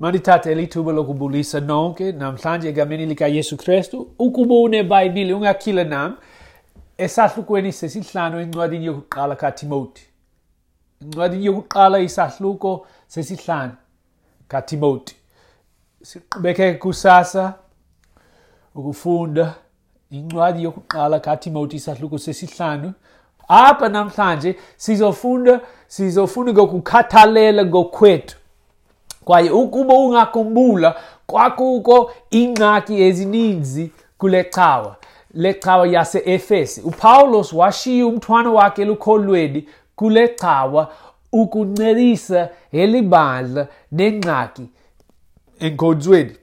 Mandithathe lithuba lokubulisa nonke namhlanje egameni likaYesu Kristu ukuba unebhayibhile ungakhile nami esahlukweni sesihlanu encwadini yokuqala kaTimoti incwadini yokuqala isahluko sesihlanu kaTimoti siqhubeke kusasa ukufunda incwadi yokuqala kaTimoti isahluko sesihlanu. Apha namhlanje sizofunda sizofunda ngokukhathalela ngokwethu. Kwaye ukuba ungakhumbula kwakukho ingxaki ezininzi kule cawa le cawa yase-efesi. Upawulos washiya umthwano wakhe elukholweni kule cawa ukuncedisa eli bandla nengxaki enkonzweni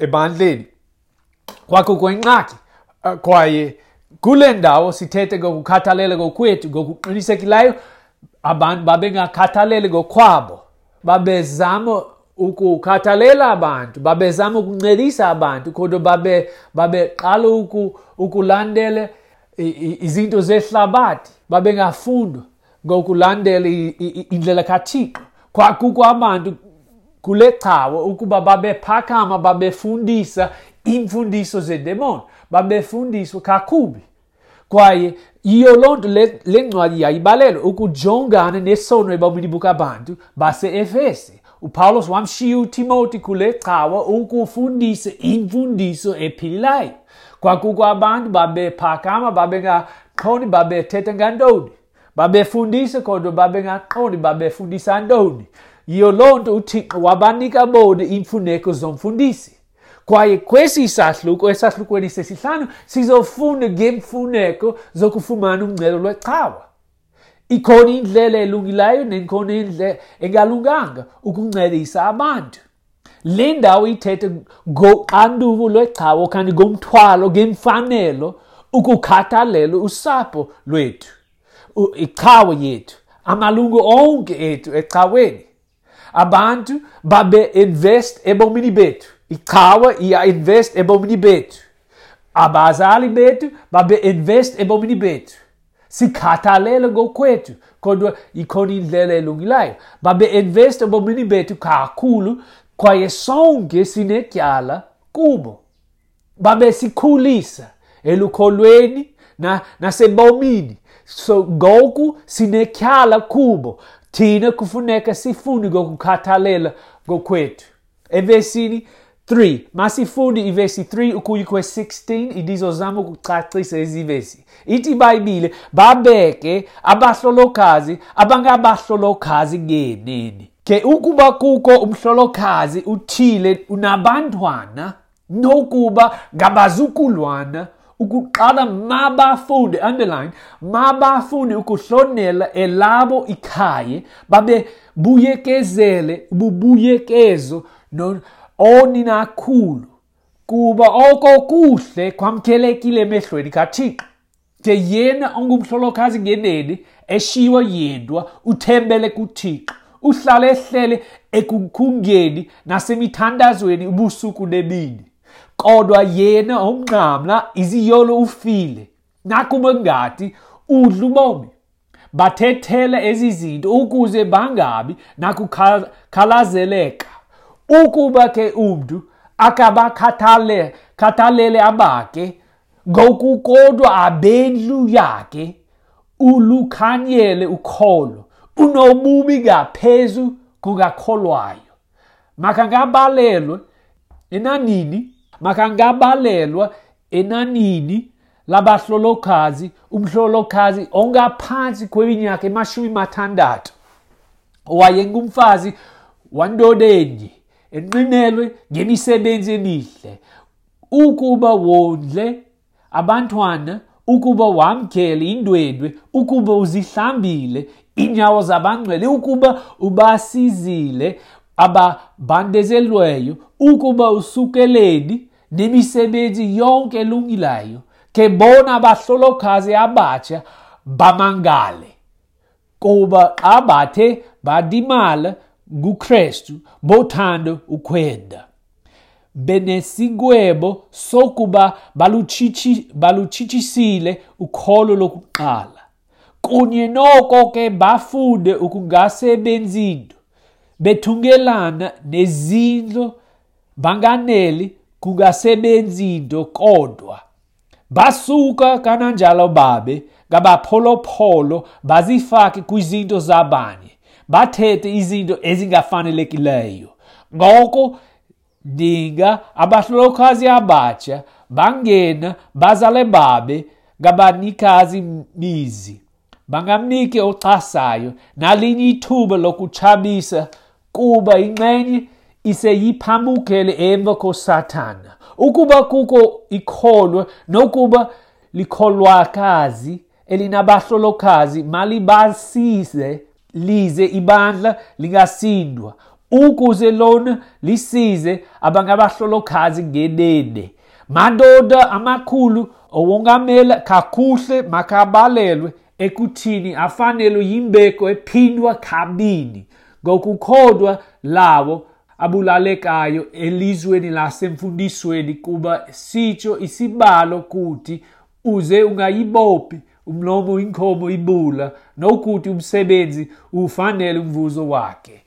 ebandleni. Kwakukho ingxaki uh, kwaye kule ndawo sithethe ngokukhathalela kokwethu ngokuqinisekileyo abantu babengakhathaleli ngokwabo babezama ukukhathalela abantu babezama ukuncedisa abantu kodwa babe babeqala uku, ukulandela izinto zehlabathi babengafundwa ngokulandela indlela kathixo. Kwakukho abantu kule cawa ukuba babephakama babefundisa imfundiso zedemoni babefundiswa kakubi. Kwaye yiyo loo nto le ncwadi yayibalela ukujongana nesono ebomini bukabantu base-efesi. Upawulos wamshiya utimoti kule cawa ukufundisa imfundiso ephilileyo. Kwakukho abantu babephakama babengaqondi babethetha ngantoni? Babefundisa kodwa babengaqondi babefundisa ntoni? Yiyo loo nto uthixo wabanika bona iimfuneko zomfundisi. Kwaye kwesi isahluko esahlukweni sesihlanu sizofunda ngemfuneko zokufumana umncelo lwecawa ikhona indlela elungileyo nekhona indlela engalunganga ukuncedisa abantu. Le ndawo ithethe ngoxanduvo lwecawa okanye ngomthwalo ngemfanelo ukukhathalela usapho lwethu icawa yethu amalungu onke ethu ecaweni abantu babe-invest ebomini bethu icawa iya-invest ebomini bethu. Abazali bethu babe-invest ebomini bethu. Sikhathalele ngokwethu kodwa ikhona indlela elungileyo. Babe-investa ebomini bethu kakhulu kwaye sonke sinetyala kubo. Babesikhulisa elukholweni nasebomini. So ngoku sinetyala kubo. Thina kufuneka sifunde ngokukhathalela ngokwethu. Evesini 3 masifunde ivesi 3 ukuya kwe-16 idizozama ukucacisa ezi vesi ithi ibhayibhile babeke abahlolokazi abangabahlolokazi ngeneni ke ukuba kukho umhlolokazi uthile unabantwana nokuba ngabazukulwana ukuqala mabafunde underline mabafunde ukuhlonela elabo ikhaye babe buyekezele ububuyekezo no oninakhulu kuba oko kuhle kwamkelekile emehlweni kathixo. Ke yena ongumhlolokazi ngeneni eshiwa yedwa uthembele kuthixo. Uhlala ehlele ekukhungeni nasemithandazweni ubusuku nemini kodwa yena omnqamla iziyolo ufile. Nakuba ngathi udla ubomi. Bathethela ezi zinto ukuze bangabi nakukhalazeleka ukuba ke umntu akabakhathalele khathalele abake ngokukodwa abendlu yakhe ulukhanyele ukholo unobubi ngaphezu kungakholwayo makangabalelwe enanini? Makangabalelwa enanini labahlolokazi umhlolokazi ongaphansi kweminyaka emashumi mathandathu owayengumfazi wandodenye. Enqinelwe ngemisebenzi emihle. Ukuba wondle abantwana ukuba wamkele indwendwe ukuba uzihlambile inyawo zabangcwele ukuba ubasizile ababandezelweyo ukuba usukeleni nemisebenzi yonke elungileyo ke bona abahlolokazi abatsha bamangale. Kuba xa bathe badimala ngukrestu bothando ukwenda. Benesigwebo sokuba baluchichisile ukholo lokuqala. Kunye noko ke bafunde ukungasebenzi nto bethungelana nezindlo banganeli kungasebenzi into kodwa. Basuka kananjalo babe ngabapholopolo bazifake kwizinto zabanye. Bathethe izinto ezingafanelekileyo. Ngoko dinga abahlolokazi abatsha bangena bazale babe ngabanikazi mizi. Bangamnike ocasayo nalinye ithuba lokuchabisa kuba ingxenye iseyiphambukele emva kosathana. Ukuba kukho ikholwa nokuba likholwakazi elinabahlolokazi malibasize lize ibandla lingasindwa ukuze lona lisize abangabahlolokazi ngenene. Madoda amakhulu owongamela kakuhle makabalelwe ekuthini afanelwe yimbeko ephindwa kabini ngokukhodwa lawo abulalekayo elizweni lasemfundisweni kuba sitsho isibalo kuthi uze ungayibophi umlomo inkomo ibula nokuthi umsebenzi ufanele umvuzo wakhe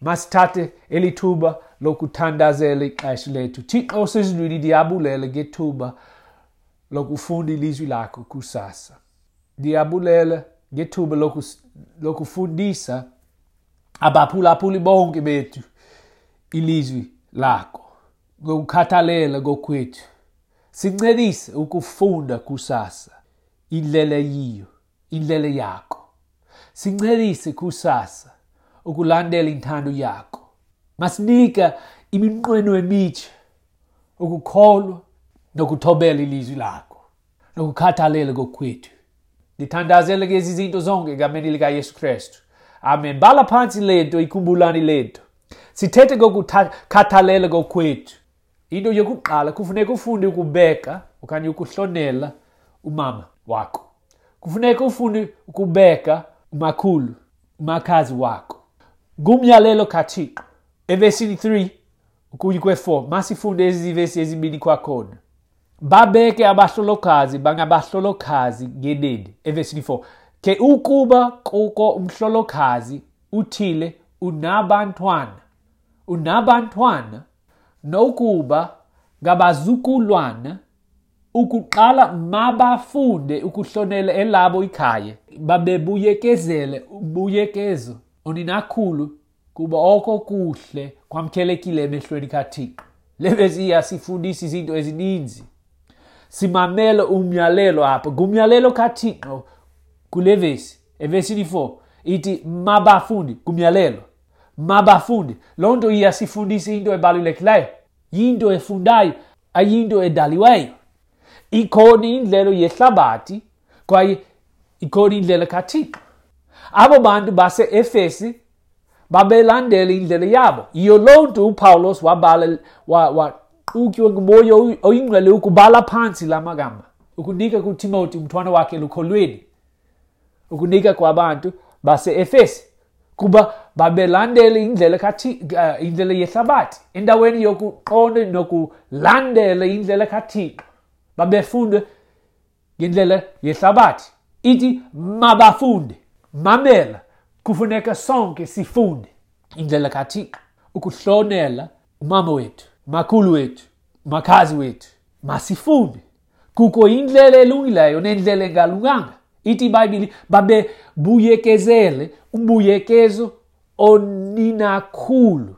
masithathe elithuba lokuthandazela ixesha lethu. Thixo sezulwini ndiyabulele ngethuba lokufunda ilizwi lakho kusasa. Ndiyabulela ngethuba lokufundisa abaphulaphuli bonke bethu ilizwi lakho. Ngokukhathalela kokwethu sincedise ukufunda kusasa. Indlela yiyo indlela yakho sincedise kusasa ukulandela intando yakho. Masinika iminqweno emitsha ukukholwa nokuthobela ilizwi lakho nokukhathalela kokwethu. Ndithandazele lezi zinto zonke egameni likayesu kristu. Amen. Bala phansi lento ikhumbulani lento. Sithethe ngokukhathalela kokwethu. Into yokuqala kufuneka ufunde ukubeka okanye ukuhlonela umama. Wakho kufuneka ufunde ukubeka umakhulu umakhazi wakho. Ngumyalelo kathixo evesini 3 ukuya kwe-4 masifunde ezivesi ezibini kwakhona. Babeke abahlolokazi bangabahlolokazi ngeneni evesini 4 ke ukuba kuko umhlolokazi uthile unabantwana unabantwana nokuba ngabazukulwana ukuqala mabafunde ukuhlonela elabo ikhaya babebuyekezele ubuyekezo oninakhulu kuba oko kuhle kwamkelekile emehlweni kathixo. Lebeziya sifundisa izinto ezininzi. Simamele umyalelo apha. Ngumyalelo kathixo kule vesi evesini 4 ithi mabafundi kumyalelo. Mabafundi loo nto iyasifundisa into ebalulekileyo. Yinto efundayo ayinto edaliweyo. Ikhona indlela yehlabathi kwaye ikhona indlela kathixo. Abo bantu base-efesi babelandela indlela yabo. Yiyo loo nto upawulos wabala waxutywe ngumoya oyingcwele ukubala phantsi la magama ukunika kutimoti umthwana wakhe lukholweni ukunika kwabantu base-efesi kuba babelandela indlela kathi uh, indlela yehlabathi endaweni yokuqonda nokulandela indlela kathixo. Babefunda ngendlela yehlabathi. Ithi mabafunde mamela kufuneka sonke sifunde. Indlela kathixo ukuhlonela umama wethu makhulu wethu makhazi wethu masifunde. Kukho indlela elungileyo nendlela engalunganga. Ithi ibhayibhile babebuyekezele umbuyekezo oninakhulu.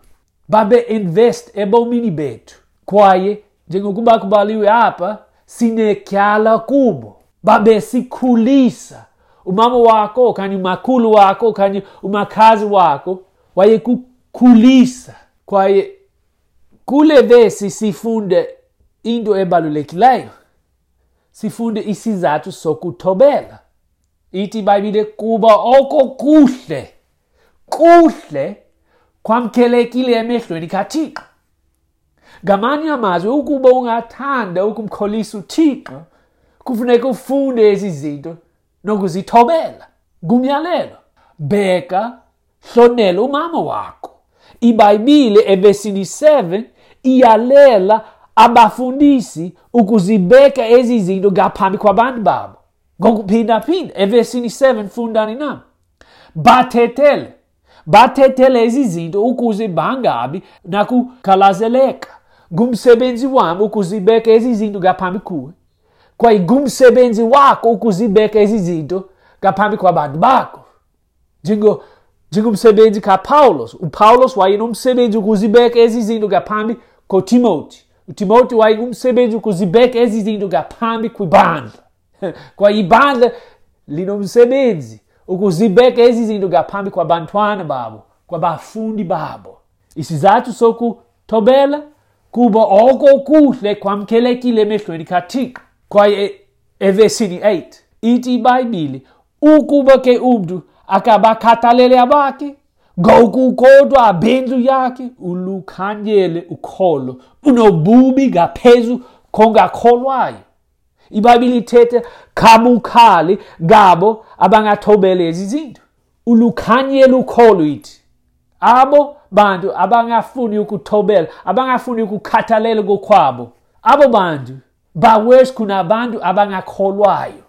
Babe-invest ebomini bethu. Kwaye njengokuba kubaliwe apha sinetyala kubo. Babesikhulisa umama wakho okanye umakhulu wakho okanye umakhazi wakho wayekukhulisa kwaye kule vesi sifunde into ebalulekileyo. Sifunde isizathu sokuthobela. Ithi ibhayibhile kuba oko kuhle kuhle kwamkelekile emehlweni kathixo. Ngamanye amazwi ukuba ungathanda ukumkholisa uthixo kufuneka ufunde ezi zinto nokuzithobela. Ngumyalelo bheka hlonela umama wakho. Ibhayibhile evesini 7 iyalela abafundisi ukuzibeka ezi zinto ngaphambi kwabantu babo. Ngokuphindaphinda evesini 7 fundani nam? Bathethele bathethe lezi zinto ukuze bangabi nakukhalazeleka ngumsebenzi wami ukuzibeka ezi zinto ngaphambi kuwe. Kwaye ngumsebenzi wakho ukuzibeka ezi zinto ngaphambi kwabantu bakho. Njengo njengomsebenzi kapawulos upawulos wayenomsebenzi ukuzibeka ezi zinto ngaphambi kotimoti utimoti wayengumsebenzi ukuzibeka ezi zinto ngaphambi kwibandla kwaye ibandla linomsebenzi ukuzibeka ezi zinto ngaphambi kwabantwana babo kwabafundi babo. Isizathu sokuthobela kuba oko kuhle kwamkelekile emehlweni kathixo kwaye evesini 8 ithi ibhayibhile ukuba ke umntu akabakhathalele abakhe ngokukodwa abendlu yakhe ulukhanyele ukholo unobubi ngaphezu kongakholwayo. Ibhayibhile ithethe kabukhali ngabo abangathobele ezi zinto ulukhanyele ukholo ithi abo bantu abangafuni ukuthobela abangafuni ukukhathalela kokwabo. Abo bantu bawesh kunabantu abangakholwayo.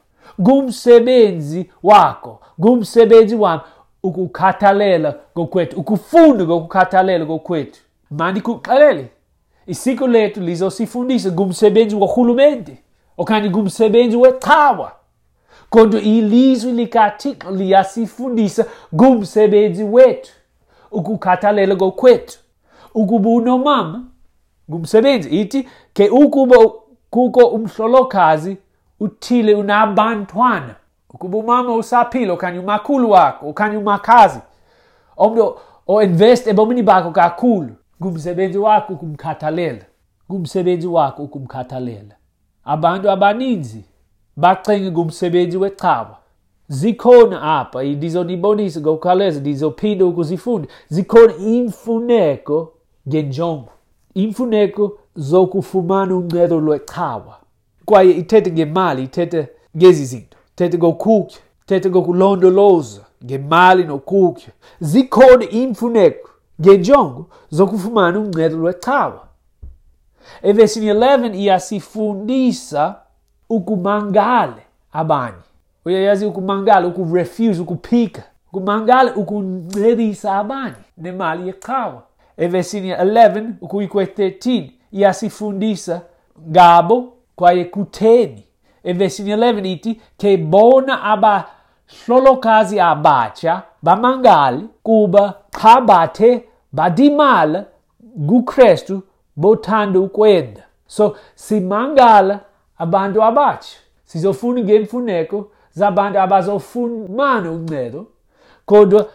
Kumsebenzi wakho kumsebenzi wami ukukhathalela kokwethu ukufunda ngokukhathalela kokwethu. Mani kuxelele isiko lethu lizosifundisa kumsebenzi wohulumente okanye kumsebenzi wechawa. Kodwa ilizwi likathixo liyasifundisa kumsebenzi wethu. Ukukhathalela kokwethu ukuba unomama ngumsebenzi ithi ke ukuba kuko umhlolokazi uthile unabantwana. Ukuba umama usaphile okanye umakhulu wakho okanye umakhazi omntu o-invest ebomini bakho kakhulu ngumsebenzi wakho ukumkhathalela ngumsebenzi wakho ukumkhathalela. Abantu abaninzi bacinge ngumsebenzi wechawa zikhona apha ndizonibonisa ngokukhawuleza ndizophinda ukuzifunda zikhona imfuneko ngenjongo imfuneko zokufumana uncedo lwechawa kwaye ithethe ngemali ithethe ngezi zinto ithethe ngokutya ithethe ngokulondoloza ngemali nokutya zikhona imfuneko ngenjongo zokufumana uncedo lwechawa evesini 11 iyasifundisa ukumangale abanye. Uyayazi ukumangala ukurefuse ukuphika. Ukumangala ukuncedisa abanye. Nemali yechawa evesini 11 ukuyi kwe-13 iyasifundisa ngabo kwaye kutheni. Evesini 11 ithi ke bona abahlolokazi abatsha bamangale kuba xa bathe badimala kukrestu bothanda ukwenda. So simangala abantu abatsha. Sizofuna ngemfuneko zabantu abazofumana uncedo. Kodwa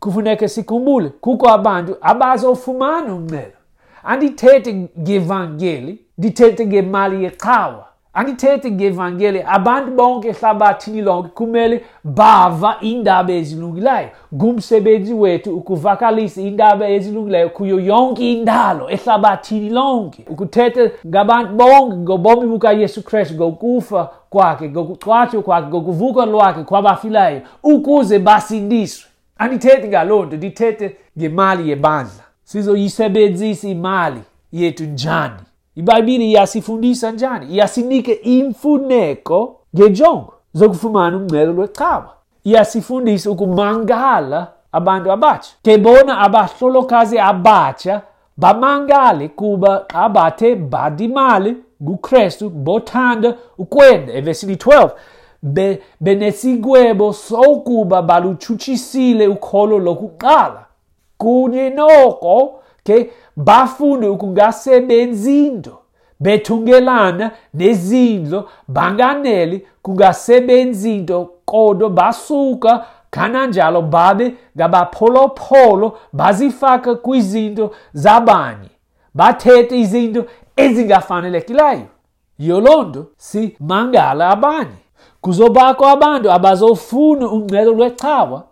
kufuneka sikhumbule kukho abantu abazofumana uncedo. Andithethe ngevangeli ndithethe ngemali yechawa andithethe ngevangeli abantu bonke ehlabathini lonke kumele bava iindaba ezilungileyo ngumsebenzi wethu ukuvakalisa iindaba ezilungileyo kuyo yonke indalo ehlabathini lonke. Ukuthetha ngabantu bonke ngobomi bukayesu kristu ngokufa kwakhe ngokucwatywa kwakhe ngokuvuka lwakhe kwabafilayo ukuze basindiswe. Andithethi ngaloo nto ndithethe ngemali yebandla. Sizoyisebenzisa imali yethu njani? Ibhayibhile iyasifundisa njani iyasinike imfuneko ngenjongo zokufumana uncedo lwechawa iyasifundisa ukumangala abantu abatsha ke bona abahlolokazi abatsha bamangale kuba xa bathe badimali ngukrestu bothanda ukwenda evesini 12 be, benesigwebo sokuba balutshutshisile ukholo lokuqala kunye noko ke bafunde ukungasebenzi nto bethungelana nezindlo banganeli kungasebenzi nto kodwa basuka kananjalo babe ngabapholopolo bazifaka kwizinto zabanye. Bathethe izinto ezingafanelekileyo. Yoloo nto simangala abanye. Kuzobakho abantu abazofuna uncedo lwechawa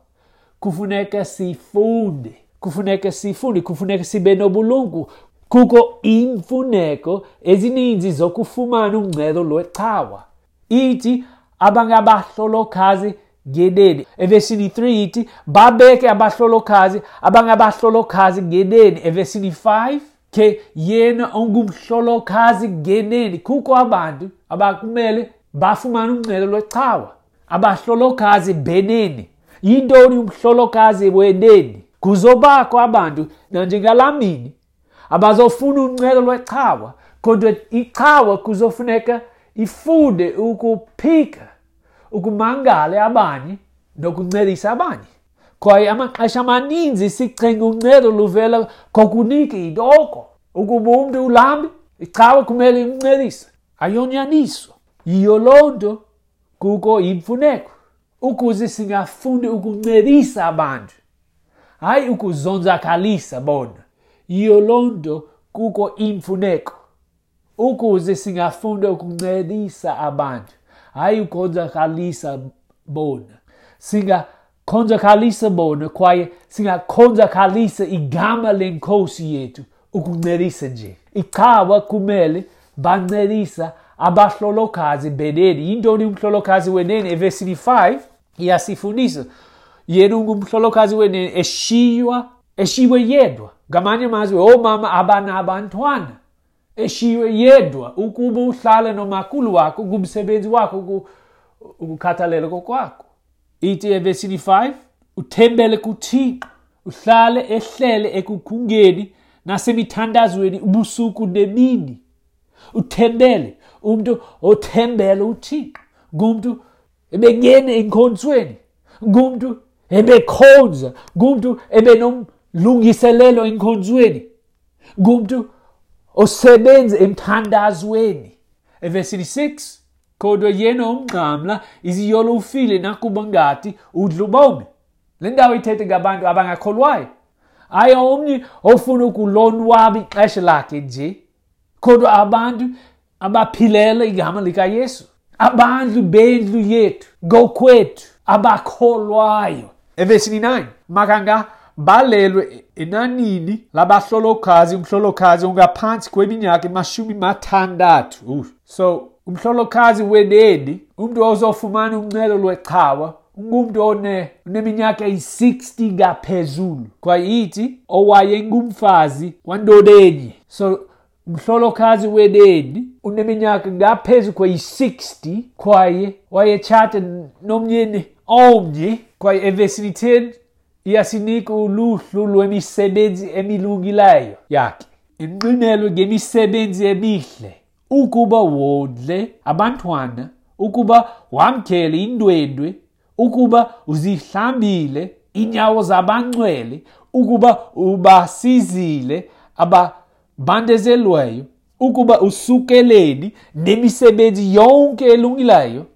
kufuneka sifunde. Kufuneka sifunde kufuneka sibe nobulungu. Kukho imfuneko ezininzi zokufumana uncedo lwechawa. Ithi abangabahlolokazi ngeneni evesini 3 ithi babeke abahlolokazi abangabahlolokazi ngeneni evesini 5 ke yena ongumhlolokazi ngeneni kukho abantu abakumele bafumana uncedo lwechawa abahlolokazi beneni yintoni umhlolokazi weneni kuzobakho abantu nanjengalamini abazofuna uncedo lwechawa kodwa ichawa kuzofuneka ifunde ukuphika ukumangala abanye nokuncedisa abanye. Kwaye amaxesha amaninzi sicinga uncedo luvela kokunika idoko ukuba umntu ulambi icawa kumele imncedise ayonyaniswa yiyo loo nto kuko yimfuneko ukuze singafundi ukuncedisa abantu. Hayi ukuzonzakalisa bona. Yiyo loo nto kuko imfuneko. Ukuze singafunda ukuncedisa abantu. Hayi ukonzakalisa bona. Singakonzakalisa bona kwaye singakonzakalisa igama lenkosi yethu ukuncedisa nje. Ichawa kumele bancedisa abahlolokazi beneni yintoni umhlolokazi weneni evesini 5 iyasifundisa yena ungumhlolokazi weneni eshiywa eshiywe yedwa. Ngamanye amazwi omama abanabantwana eshiywe yedwa. Ukuba uhlale nomakulu wakho kumsebenzi wakho ukukhathalela kokwakho. Ithi evesini 5 uthembele kuthixo. Uhlale ehlele ekukhungeni nasemithandazweni ubusuku nemini. Uthembele. Umuntu othembele uthixo. Ngumuntu ebengena enkhonsweni ngumuntu ebekhonza ngumuntu ebenomlungiselelo enkhonzweni ngumuntu osebenza emthandazweni. Evesini 6 kodwa yena umnqamla iziyolo ufile nakuba ngathi udla ubomi le ndawo ithethe ngabantu abangakholwayo. Hayi omnye ofuna ukulonwaba ixesha lakhe nje. Kodwa abantu abaphilela igama likayesu abantu bendlu yethu ngokwethu abakholwayo. Evesini 9 makanga balelwe enanini labahlolokazi umhlolokazi ungaphansi kweminyaka emashumi mathandathu so umhlolokazi weneni umuntu ozofumana uncedo lwechawa ngumuntu one uneminyaka eyi-60 ngaphezulu. Kwayithi owayengumfazi wandodenye so umhlolokazi weneni uneminyaka ngaphezu kweyi-60 kwaye wayetshata nomyeni omnye kwaye evesini 10 iyasinika uluhlu lwemisebenzi emilungileyo yakhe. Inqinelo ngemisebenzi emihle ukuba wondle abantwana ukuba wamkele indwendwe ukuba uzihlambile inyawo zabangcwele ukuba ubasizile ababandezelweyo ukuba usukeleni nemisebenzi yonke elungileyo.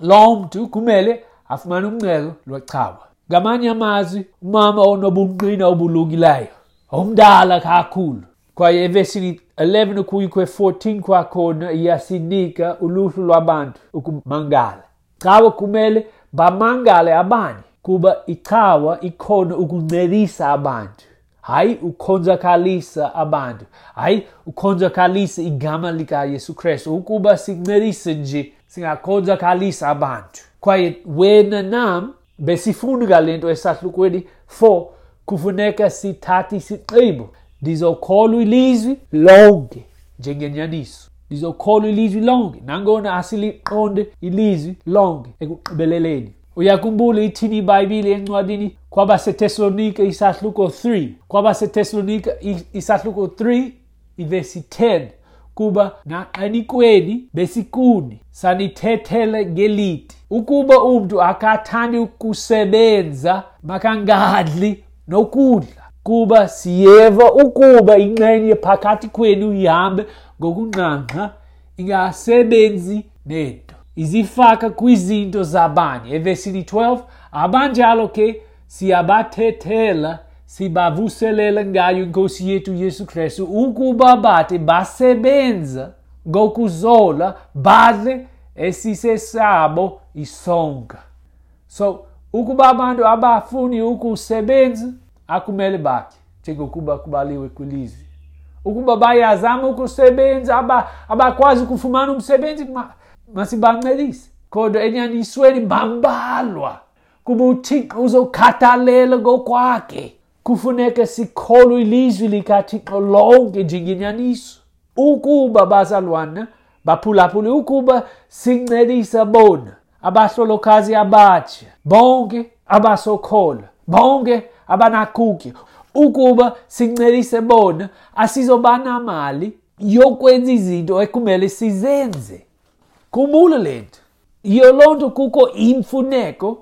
Lo mntu kumele afumane uncedo lwecawa ngamanye amazwi umama onobungqina obulungileyo omdala kakhulu. Kwaye evesini 11 ukuyi kwe-14 kwakhona iyasinika uluhlu lwabantu ukumangala. Cawa kumele bamangale abanye kuba ichawa ikhona ukuncedisa abantu. Hayi ukonzakalisa abantu. Hayi ukonzakalisa igama likayesu kristu. Ukuba sincedise nje singakonzakalisa abantu kwaye wena nam besifuna ngale nto esahlukweni 4 kufuneka sithathe isigqibo. Ndizokholwa ilizwi lonke njengenyaniso. Ndizokholwa ilizwi lonke. Nangona asiliqonde ilizwi lonke ekugqibeleleni. Uyakhumbula ithini ibhayibhile encwadini? Kwabasetesalonike isahluko 3 kwabasetesalonike isahluko 3 ivesi 10 kuba naqanikweni besikuni sanithethele ngelithi. Ukuba umntu akathandi ukusebenza makangadli nokudla kuba siyeva ukuba ingxenye phakathi kwenu ihambe ngokunqanqa ingasebenzi nento. Izifaka kwizinto zabanye. Evesini 12 abanjalo ke siyabathethela sibavuselela ngayo inkosi yethu yesu kristu ukuba bathi basebenza ngokuzola badle esisesabo isonka. So ukuba abantu abafuni ukusebenza akumele bakhe njengokuba kubaliwe kwilizwi. Ukuba bayazama ukusebenza abakwazi aba ukufumana umsebenzi masibancedise. Kodwa enyanisweni bambalwa kuba uthixo uzokhathalela ngokwakhe. Kufuneka sikholwe ilizwi likathixo lonke njengenyaniso. Ukuba bazalwana baphulaphule ukuba sincedisa bona abahlolokazi abatsha bonke abasokhola bonke abanakukya ukuba sincedise bona asizoba namali yokwenza izinto ekumele sizenze. Khumbula lento yiyo loo nto kukho imfuneko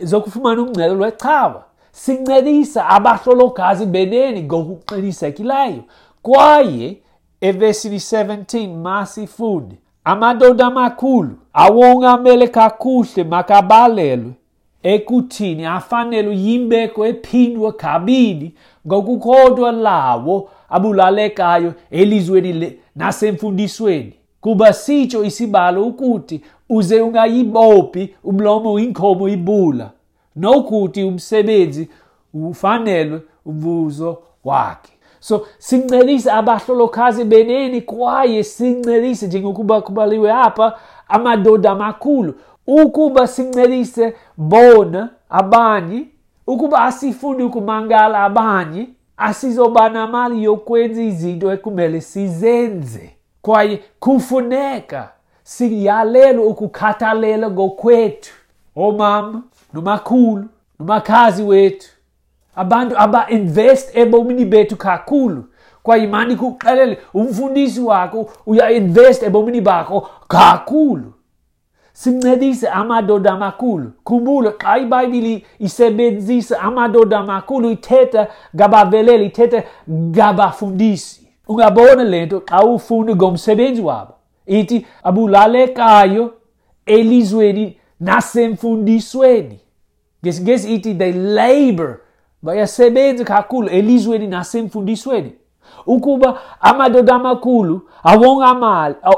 zokufumana uncedo lwecawa sincedisa abahlolokazi beneni ngokuqinisekileyo kwaye evesini 17 masifunde amadoda amakhulu awongamele kakuhle makabalelwe. Ekuthini afanele yimbeko ephindwe kabili ngokukhodwa lawo abulalekayo elizweni nasemfundisweni. Kuba sitsho isibalo ukuthi uze ungayibophi umlomo inkomo ibula. Nokuthi umsebenzi ufanelwe umvuzo wakhe. So sincelise abahlolokazi beneni kwaye sincelise njengokuba kubaliwe apha amadoda amakhulu ukuba sincelise bona abanye ukuba asifuni ukumangala abanye asizoba namali yokwenza izinto ekumele sizenze. Kwaye kufuneka siyalelwe ukukhathalela ngokwethu. Omama nomakhulu nomakhazi wethu. Abantu aba-invest ebomini bethu kakhulu. Kwaye mani kuxelele umfundisi wakho uya-invest ebomini bakho kakhulu. Sincedise amadoda amakhulu. Khumbula xa ibhayibhile isebenzisa amadoda amakhulu ithetha ngabaveleli ithetha ngabafundisi. Ungabona le nto xa ufunda ngomsebenzi wabo. Ithi abulalekayo elizweni nasemfundisweni ngesingesi ithi they labor. Bayasebenza kakhulu elizweni nasemfundisweni ukuba amadoda amakhulu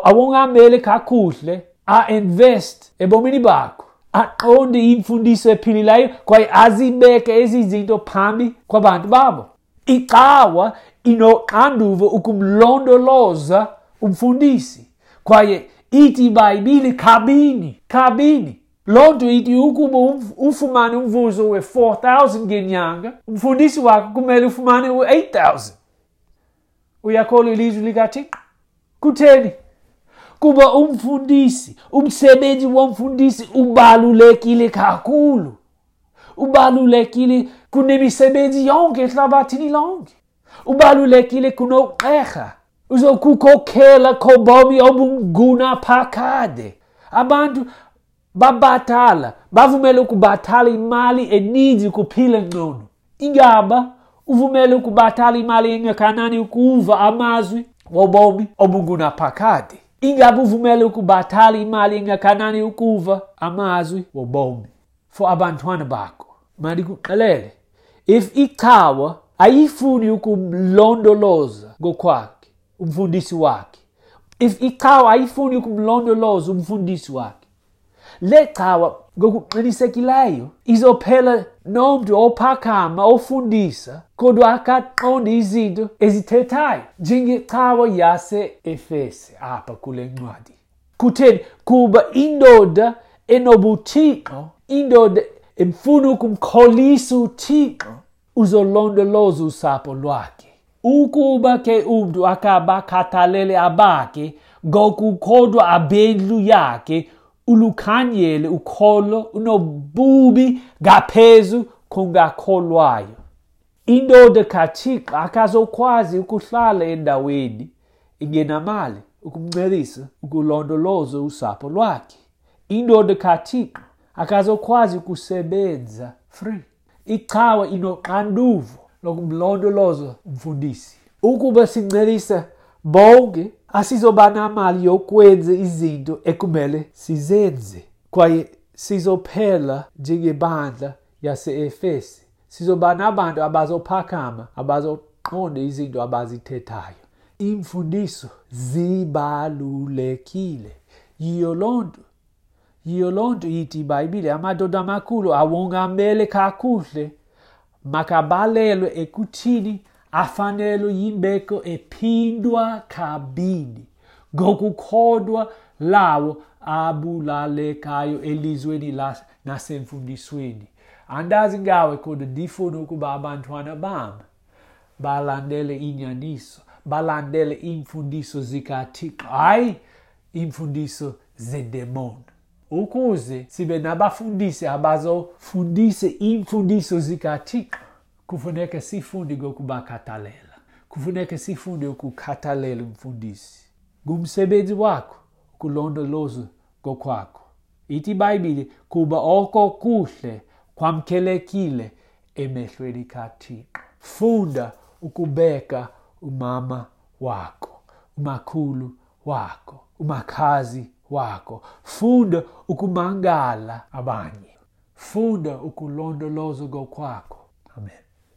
awongamele kakuhle a-invest ebomini bakho aqonde imfundiso ephilileyo kwaye azibeke ezi zinto phambi kwabantu babo. Icawa inoxanduva ukumlondoloza umfundisi kwaye ithi ibhayibhile kabini kabini loo nto ithi ukuba ufumane umvuzo we-4000 ngenyanga umfundisi wakho kumele ufumane u-8000 uyakholwa ilizwi likathixo? Kutheni? Kuba umfundisi umsebenzi womfundisi ubalulekile kakhulu. Ubalulekile kunemisebenzi yonke ehlabathini lonke. Ubalulekile kunoqerha uzokukhokhela kobomi obungunaphakade abantu babathala bavumele ukubathala imali eninzi kuphila ngcono ingaba uvumele ukubathala imali engakanani ukuva amazwi wobomi obungunaphakade? Ingabe uvumele ukubathala imali engakanani ukuva amazwi wobomi? For abantwana bakho mandikuxelele if ichawa ayifuni ukumlondoloza ngokwakhe umfundisi wakhe if ichawa ayifuni ukumlondoloza umfundisi wakhe le chawa ngokuqinisekileyo izophela nomntu ophakama ofundisa kodwa akaqonde izinto ezithethayo njengecawa yase-efese apha kule ncwadi. Kutheni? Kuba indoda enobuthixo indoda emfuna ukumkholisa uthixo uzolondoloza usapho lwakhe. Ukuba ke umntu akabakhathalele abakhe ngokukhodwa abendlu yakhe ulukhanyele ukholo unobubi ngaphezu kungakholwayo. Indoda kathixo akazokwazi ukuhlala endaweni ingenamali ukumncelisa ukulondoloza usapho lwakhe. Indoda kathixo akazokwazi ukusebenza free. Ichawa inoxanduvo lokumlondoloza umfundisi. Ukuba sincelisa bonke asizoba namali yokwenza izinto ekumele sizenze. Kwaye sizophela njengebandla yase-efesi. Sizoba nabantu abazophakama abazoqonda izinto abazithethayo. Imfundiso zibalulekile. Yiyo loo nto yiyo loo nto ithi ibhayibhile amadoda amakhulu awongamele kakuhle makabalelwe ekuthini afanele yimbeko ephindwa kabili ngokukhodwa lawo abulalekayo elizweni nasemfundisweni. Andazi ngawe kodwa ndifuna ukuba abantwana bam balandele inyaniso balandele iimfundiso zikathixo hayi iimfundiso zedemoni ukuze sibe nabafundisi abazofundise imfundiso zikathixo. Kufuneka sifunde ngokubakhathalela kufuneka sifunde ukukhathalela umfundisi. Ngumsebenzi wakho ukulondoloza kokwakho ithi ibhayibhile kuba oko kuhle kwamkelekile emehlweni kathixo. Funda ukubeka umama wako umakhulu wako umakhazi wako funda ukumangala abanye. Funda ukulondoloza kokwakho amen